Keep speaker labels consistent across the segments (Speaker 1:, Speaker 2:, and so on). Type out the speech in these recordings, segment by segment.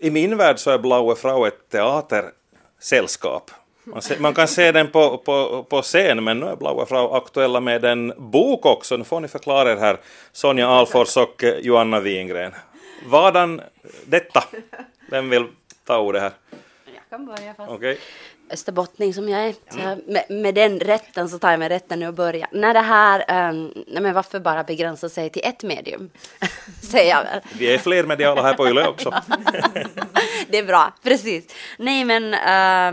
Speaker 1: i min värld så är Blaue Frau ett teatersällskap. Man, se, man, kan se den på, på, på scen, men nu är Blaue Frau aktuella med en bok också. Nu får ni förklara er här, Sonja Alfors och Joanna Wingren. Vadan detta? Vem vill ta ordet här?
Speaker 2: Jag kan börja fast.
Speaker 1: Okay
Speaker 2: österbottning som jag är. Mm. med, med, den rätten så tar jag mig rätten nu och börjar. När det här, um, nej men varför bara begränsa sig till ett medium? Säger jag väl.
Speaker 1: Vi är fler mediala här på YLE också.
Speaker 2: det är bra, precis. Nej men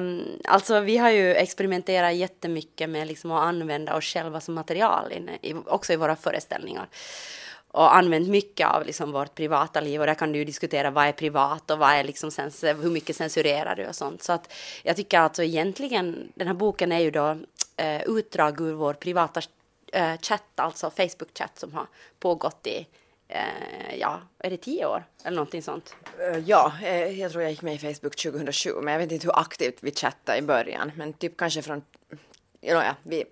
Speaker 2: um, alltså vi har ju experimenterat jättemycket med liksom att använda oss själva som material in, i, också i våra föreställningar och använt mycket av liksom vårt privata liv och där kan du ju diskutera vad är privat och vad är liksom sens hur mycket censurerar du och sånt. Så att jag tycker alltså egentligen den här boken är ju då eh, utdrag ur vår privata eh, chatt, alltså Facebook-chatt som har pågått i eh, ja, är det tio år eller någonting sånt?
Speaker 3: Eh, ja, eh, jag tror jag gick med i Facebook 2007, men jag vet inte hur aktivt vi chattade i början, men typ kanske från, ja, vi,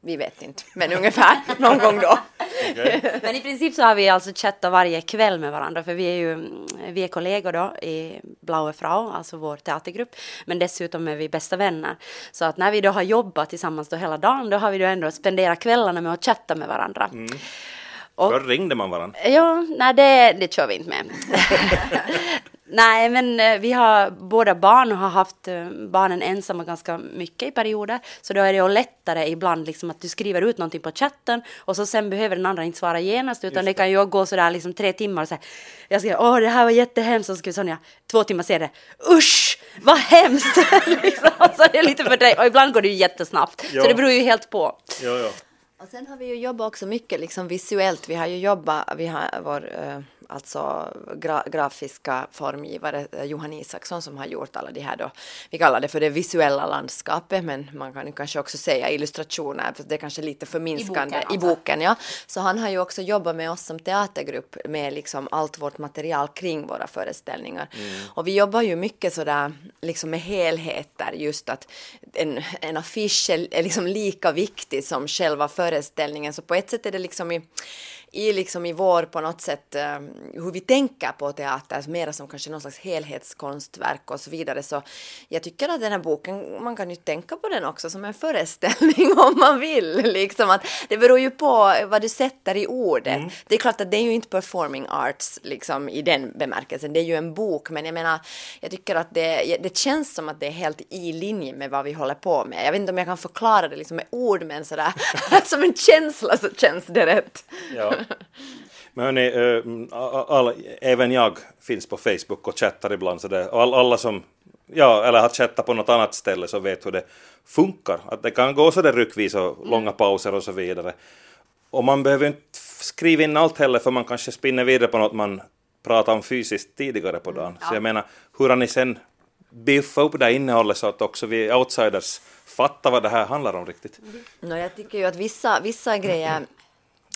Speaker 3: vi vet inte, men ungefär någon gång då.
Speaker 2: Okay. Men i princip så har vi alltså chattat varje kväll med varandra för vi är ju vi är kollegor då i Blaue Frau, alltså vår teatergrupp. Men dessutom är vi bästa vänner. Så att när vi då har jobbat tillsammans då hela dagen då har vi då ändå spenderat kvällarna med att chatta med varandra. Mm.
Speaker 1: Och, Förr ringde man varandra.
Speaker 2: Ja, nej det, det kör vi inte med. Nej, men eh, vi har båda barn och har haft eh, barnen ensamma ganska mycket i perioder. Så då är det ju lättare ibland liksom att du skriver ut någonting på chatten och så sen behöver den andra inte svara genast utan det. det. kan ju gå sådär liksom tre timmar och säga jag skriver åh det här var jättehemskt och så skriver Sonja två timmar senare usch vad hemskt! liksom, så det är lite för dig och ibland går det ju jättesnabbt ja. så det beror ju helt på.
Speaker 1: Ja, ja.
Speaker 3: Och sen har vi ju jobbat också mycket liksom visuellt. Vi har ju jobbat, vi har vår uh alltså gra grafiska formgivare eh, Johan Isaksson som har gjort alla de här då, vi kallar det för det visuella landskapet men man kan ju kanske också säga illustrationer för det är kanske lite förminskande i boken, i boken ja. Så han har ju också jobbat med oss som teatergrupp med liksom allt vårt material kring våra föreställningar. Mm. Och vi jobbar ju mycket sådär liksom med helheter just att en, en affisch är liksom lika viktig som själva föreställningen så på ett sätt är det liksom i i, liksom i vår på något sätt uh, hur vi tänker på teater, mera som kanske någon slags helhetskonstverk och så vidare. Så jag tycker att den här boken, man kan ju tänka på den också som en föreställning om man vill. Liksom att det beror ju på vad du sätter i ordet. Mm. Det är klart att det är ju inte performing arts liksom i den bemärkelsen, det är ju en bok, men jag menar, jag tycker att det, det känns som att det är helt i linje med vad vi håller på med. Jag vet inte om jag kan förklara det liksom med ord, men sådär som en känsla så känns det rätt.
Speaker 1: Ja. Men hörni, äh, all, även jag finns på Facebook och chattar ibland sådär. Och all, alla som, ja, eller har chattat på något annat ställe så vet hur det funkar. Att det kan gå sådär ryckvis och mm. långa pauser och så vidare. Och man behöver inte skriva in allt heller för man kanske spinner vidare på något man pratade om fysiskt tidigare på dagen. Ja. Så jag menar, hur har ni sen biffat upp det innehållet så att också vi outsiders fatta vad det här handlar om riktigt? Mm.
Speaker 3: No, jag tycker ju att vissa, vissa grejer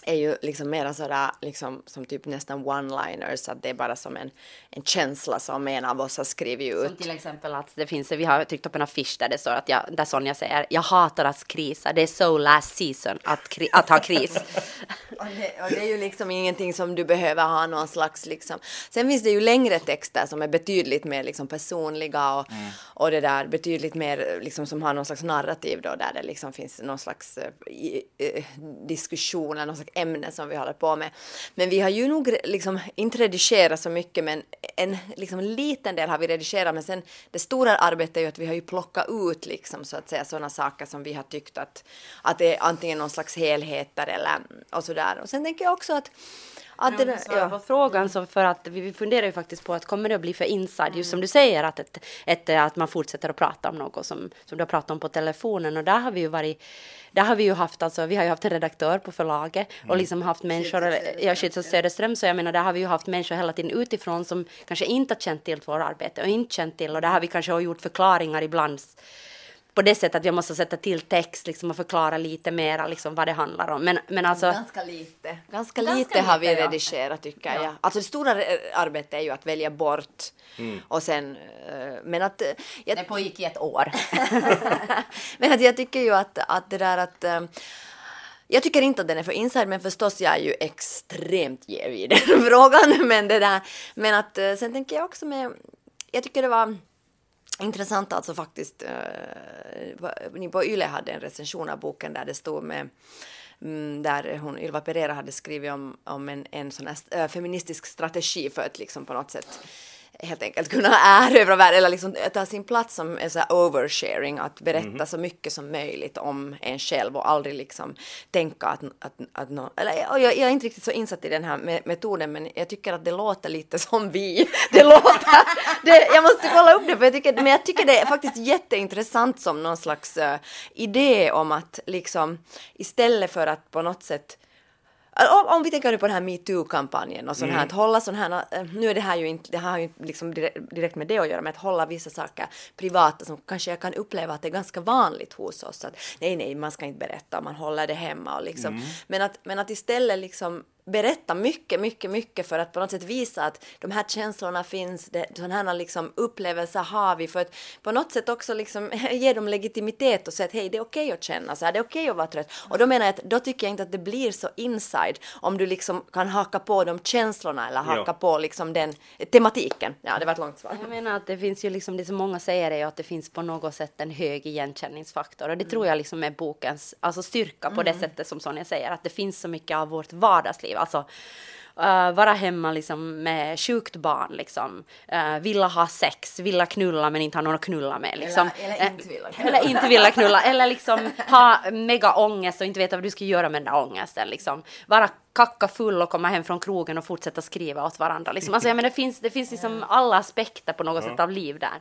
Speaker 3: är ju liksom mera sådär liksom som typ nästan one-liners, att det är bara som en, en känsla som en av oss har skrivit ut.
Speaker 2: Som till exempel att det finns, vi har tryckt upp en affisch där det står att jag, där Sonja säger, jag hatar att krisa, det är so last season att, kri, att ha kris.
Speaker 3: och, det, och, det, är ju liksom ingenting som du behöver ha någon slags liksom. Sen finns det ju längre texter som är betydligt mer liksom personliga och, mm. och det där betydligt mer liksom som har någon slags narrativ då där det liksom finns någon slags uh, diskussion eller någon slags ämne som vi håller på med. Men vi har ju nog liksom inte redigerat så mycket men en liksom liten del har vi redigerat men sen det stora arbetet är ju att vi har ju plockat ut liksom så att säga sådana saker som vi har tyckt att, att det är antingen någon slags helheter eller och sådär. Och sen tänker jag också att
Speaker 2: att det, ja. på frågan så för att vi funderar ju faktiskt på att kommer det att bli för inside, just som du säger att, ett, ett, att man fortsätter att prata om något som, som du har pratat om på telefonen och där har vi ju varit där har vi ju haft, alltså, vi har ju haft en redaktör på förlaget och mm. liksom haft människor, ja, Schütz Söderström, så jag menar där har vi ju haft människor hela tiden utifrån som kanske inte har känt till vårt arbete och inte känt till och där har vi kanske gjort förklaringar ibland på det sättet att jag måste sätta till text liksom, och förklara lite mera liksom, vad det handlar om. Men, men alltså...
Speaker 3: Ganska lite. Ganska, Ganska lite, har vi redigerat tycker ja. jag. Alltså det stora arbetet är ju att välja bort mm. och sen eh, men att... Eh,
Speaker 2: jag, det pågick i ett år.
Speaker 3: men att jag tycker ju att, att det där att eh, jag tycker inte att den är för inside, men förstås jag är ju extremt jävig i den frågan. Men, det där, men att sen tänker jag också med jag tycker det var intressant alltså faktiskt. Uh, ni på Yle hade en recension av boken där det stod med mm, där hon, Ylva Pereira hade skrivit om, om en, en sån här, eh, feministisk strategi för att liksom på något sätt helt enkelt kunna erövra världen eller liksom ta sin plats som en så oversharing, att berätta mm. så mycket som möjligt om en själv och aldrig liksom tänka att, att, att no, eller jag, jag, är inte riktigt så insatt i den här metoden men jag tycker att det låter lite som vi. Det låter, det, jag måste kolla upp det för jag tycker, men jag tycker det är faktiskt jätteintressant som någon slags uh, idé om att liksom istället för att på något sätt om, om vi tänker på den här metoo-kampanjen och sån här, mm. att hålla sån här, eh, nu är det här ju inte, det har ju liksom direkt med det att göra, med att hålla vissa saker privata som kanske jag kan uppleva att det är ganska vanligt hos oss, att nej, nej, man ska inte berätta, man håller det hemma och liksom, mm. men, att, men att istället liksom berätta mycket, mycket, mycket för att på något sätt visa att de här känslorna finns, det, sådana här liksom upplevelser har vi för att på något sätt också liksom ge dem legitimitet och säga att hej, det är okej okay att känna så här, det är okej okay att vara trött. Och då menar jag att då tycker jag inte att det blir så inside om du liksom kan haka på de känslorna eller haka ja. på liksom den tematiken. Ja, det var ett långt svar.
Speaker 2: Jag menar att det finns ju liksom, det som många säger är ju att det finns på något sätt en hög igenkänningsfaktor och det mm. tror jag liksom är bokens alltså styrka på mm. det sättet som Sonja säger, att det finns så mycket av vårt vardagsliv alltså uh, vara hemma liksom med sjukt barn liksom, uh, vilja ha sex, vilja knulla men inte ha någon att knulla med liksom.
Speaker 3: Eller, eller inte vilja
Speaker 2: knulla. Eller inte vilja knulla, eller liksom ha mega ångest och inte veta vad du ska göra med den där ångesten liksom. Vara kacka full och komma hem från krogen och fortsätta skriva åt varandra liksom. Alltså jag menar det finns, det finns liksom alla aspekter på något sätt av liv där.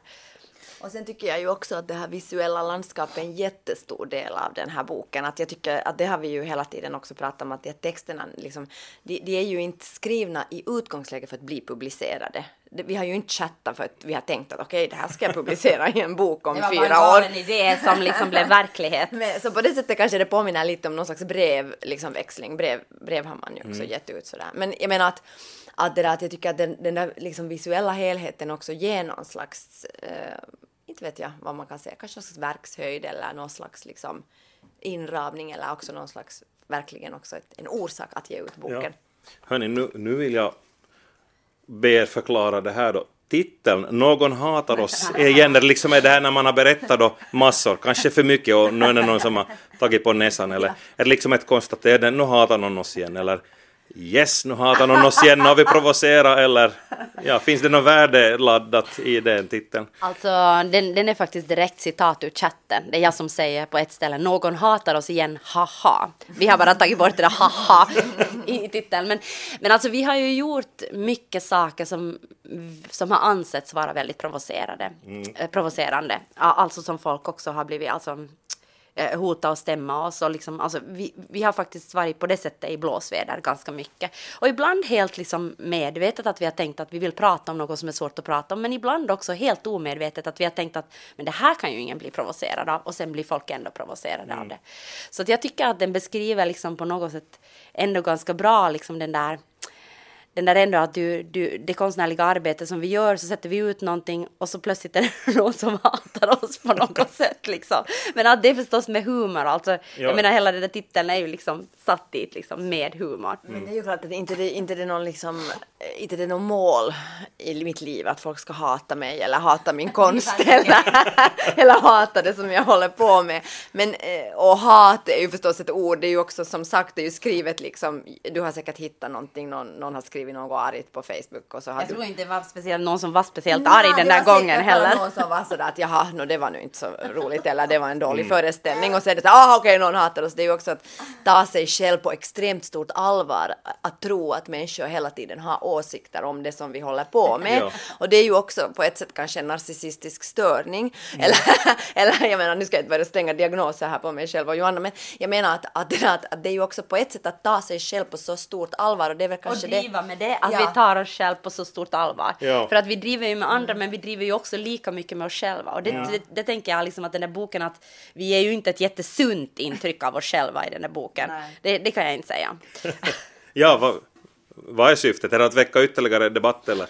Speaker 3: Och sen tycker jag ju också att det här visuella landskapet är en jättestor del av den här boken. Att jag tycker att det har vi ju hela tiden också pratat om att de texterna liksom, de, de är ju inte skrivna i utgångsläge för att bli publicerade. Vi har ju inte chattat för att vi har tänkt att okej, okay, det här ska jag publicera i en bok om fyra år. Det var bara
Speaker 2: en idé som liksom blev verklighet.
Speaker 3: Men, så på det sättet kanske det påminner lite om någon slags brev, liksom växling. Brev, brev har man ju också mm. gett ut sådär. Men jag menar att att, det där, att jag tycker att den, den där liksom visuella helheten också ger någon slags eh, inte vet jag vad man kan säga, kanske någon slags verkshöjd eller någon slags liksom inramning eller också någon slags verkligen också ett, en orsak att ge ut boken. Ja.
Speaker 1: Hörni, nu, nu vill jag be er förklara det här då. Titeln Någon hatar oss, igen det liksom är det här när man har berättat då massor, kanske för mycket och nu är det någon som har tagit på näsan eller är det liksom ett konstaterande, nu hatar någon oss igen eller Yes, nu hatar någon oss igen, har vi provocerat eller ja, finns det något värde laddat i den titeln?
Speaker 2: Alltså den, den är faktiskt direkt citat ur chatten. Det är jag som säger på ett ställe, någon hatar oss igen, haha. Vi har bara tagit bort det där haha i titeln. Men, men alltså vi har ju gjort mycket saker som, som har ansetts vara väldigt provocerade, mm. eh, provocerande. Alltså som folk också har blivit, alltså eh, hota och stämma oss. Och liksom, alltså, vi, vi har faktiskt varit på det sättet i blåsväder ganska mycket. Och ibland helt liksom medvetet att vi har tänkt att vi vill prata om något som är svårt att prata om, men ibland också helt omedvetet att vi har tänkt att men det här kan ju ingen bli provocerad av och sen blir folk ändå provocerade mm. av det. Så att jag tycker att den beskriver liksom på något sätt ändå ganska bra liksom den där den där ändå att du, du, det konstnärliga arbetet som vi gör så sätter vi ut någonting och så plötsligt är det någon som hatar oss på något sätt liksom. Men att det är förstås med humor alltså. Ja. Jag menar hela den där titeln är ju liksom satt dit liksom med humor.
Speaker 3: Mm. Men det är ju klart att inte det, inte det är någon liksom, inte det är någon mål i mitt liv att folk ska hata mig eller hata min konst eller, eller hata det som jag håller på med. Men eh, och hat är ju förstås ett ord, det är ju också som sagt, det är ju skrivet liksom, du har säkert hittat någonting, någon, någon har skrivit skrivit något argt på Facebook och så
Speaker 2: Jag du... tror inte det var speciellt någon som var speciellt Nej, arg den där gången heller.
Speaker 3: någon som var sådär att jaha, no, det var nu inte så roligt eller det var en dålig mm. föreställning och så är det så ah okej, okay, någon hatar oss. Det är ju också att ta sig själv på extremt stort allvar att tro att människor hela tiden har åsikter om det som vi håller på med. Ja. Och det är ju också på ett sätt kanske en narcissistisk störning. Mm. Eller, eller jag menar, nu ska jag inte börja stänga diagnoser här på mig själv och Johanna, men jag menar att, att, att, att det är ju också på ett sätt att ta sig själv på så stort allvar och det är väl kanske
Speaker 2: och driva det. Med det, att ja. vi tar oss själva på så stort allvar. Ja. För att vi driver ju med andra, men vi driver ju också lika mycket med oss själva. Och det, ja. det, det, tänker jag liksom att den där boken, att vi ger ju inte ett jättesunt intryck av oss själva i den där boken. Det, det, kan jag inte säga.
Speaker 1: ja, vad, vad är syftet? Är det att väcka ytterligare debatt eller?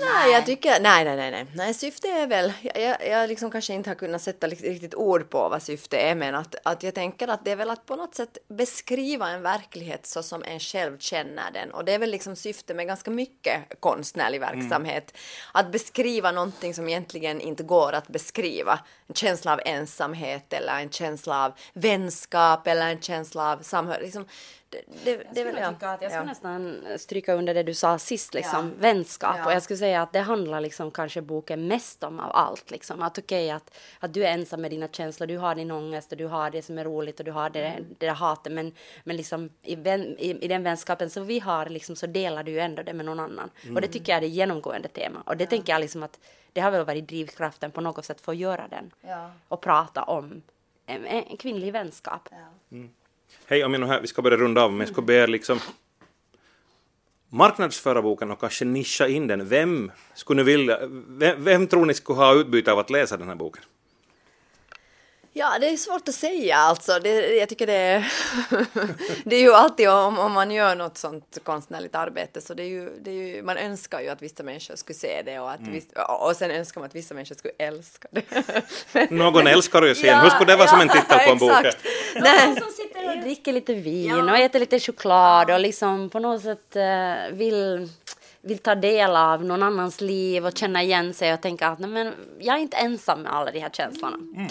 Speaker 3: Nej, jag tycker, nej, nej, nej, nej, nej, syfte är väl, jag, jag, jag liksom kanske inte har kunnat sätta riktigt ord på vad syfte är, men att, att jag tänker att det är väl att på något sätt beskriva en verklighet så som en själv känner den, och det är väl liksom syfte med ganska mycket konstnärlig verksamhet, mm. att beskriva någonting som egentligen inte går att beskriva, en känsla av ensamhet eller en känsla av vänskap eller en känsla av samhörighet, liksom,
Speaker 2: det, det, det vill jag. Att jag skulle ja. nästan stryka under det du sa sist, liksom, ja. vänskap. Ja. Och jag skulle säga att det handlar liksom kanske boken mest om av allt. Liksom. Att okej, okay, att, att du är ensam med dina känslor, du har din ångest och du har det som är roligt och du har det, mm. det där hatet. Men, men liksom, i, vän, i, i, den vänskapen som vi har liksom, så delar du ju ändå det med någon annan. Mm. Och det tycker jag är det genomgående tema. Och det tänker jag liksom att det har väl varit drivkraften på något sätt för att göra den. Och prata om en, en kvinnlig vänskap. Mm.
Speaker 1: Hej, om jag nu här, vi ska börja runda av, men jag ska be er liksom marknadsföra boken och kanske nischa in den. Vem skulle ni vilja, vem, vem tror ni skulle ha utbyte av att läsa den här boken?
Speaker 3: Ja, det är svårt att säga alltså. Det, jag tycker det är, det är ju alltid om, om man gör något sånt konstnärligt arbete så det är, ju, det är ju, man önskar ju att vissa människor skulle se det och, att mm. vissa, och sen önskar man att vissa människor skulle älska det.
Speaker 1: Någon älskar ju sen. Ja, Hur skulle det vara ja, som en titel på en bok?
Speaker 2: Någon som sitter och dricker lite vin ja. och äter lite choklad och liksom på något sätt uh, vill vill ta del av någon annans liv och känna igen sig och tänka att nej, men jag är inte ensam med alla de här känslorna. Mm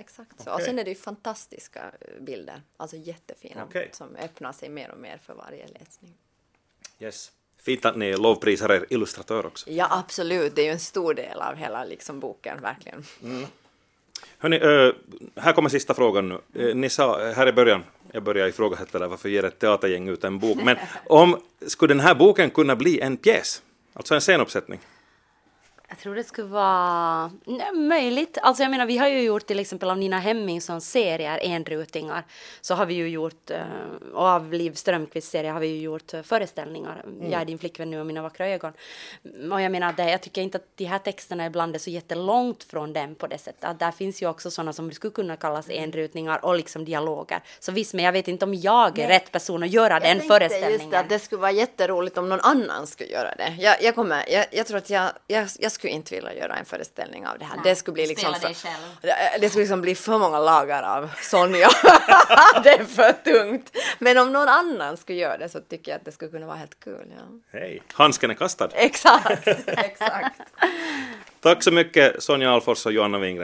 Speaker 3: exakt så. Okay. Och sen är det ju fantastiska eh, bilder, alltså jättefina, okay. som öppnar sig mer och mer för varje läsning.
Speaker 1: Yes. Fint att ni lovprisar er illustratör också.
Speaker 3: Ja, absolut. Det är ju en stor del av hela liksom, boken, verkligen. Mm.
Speaker 1: Hörni, eh, här kommer sista frågan nu. Eh, ni sa eh, här i början, jag börjar ifrågasätta det, varför ger ett teatergäng ut en bok? Men om, skulle den här boken kunna bli en pjäs? Alltså en scenuppsättning?
Speaker 2: Jag tror det skulle vara nej, möjligt. Alltså jag menar, vi har ju gjort till exempel av Nina Hemmingssons serier, enrutingar, så har vi ju gjort, eh, och av Liv Strömquists serie har vi ju gjort eh, föreställningar. Mm. Jag är din flickvän nu och mina vackra ögon. Och jag menar, det, jag tycker inte att de här texterna ibland är så jättelångt från dem på det sättet. Att där finns ju också sådana som skulle kunna kallas enrutningar och liksom dialoger. Så visst, men jag vet inte om jag är nej. rätt person att göra jag den föreställningen. Just
Speaker 3: det, att det skulle vara jätteroligt om någon annan skulle göra det. Jag, jag kommer, jag, jag tror att jag, jag, jag skulle inte vilja göra en föreställning av det här. Nej, det skulle bli liksom för, det skulle liksom bli för många lagar av Sonja. det är för tungt. Men om någon annan skulle göra det så tycker jag att det skulle kunna vara helt kul. Ja.
Speaker 1: Hej, handsken är kastad.
Speaker 3: Exakt, exakt.
Speaker 1: Tack så mycket Sonja Alfors och Johanna Wingren.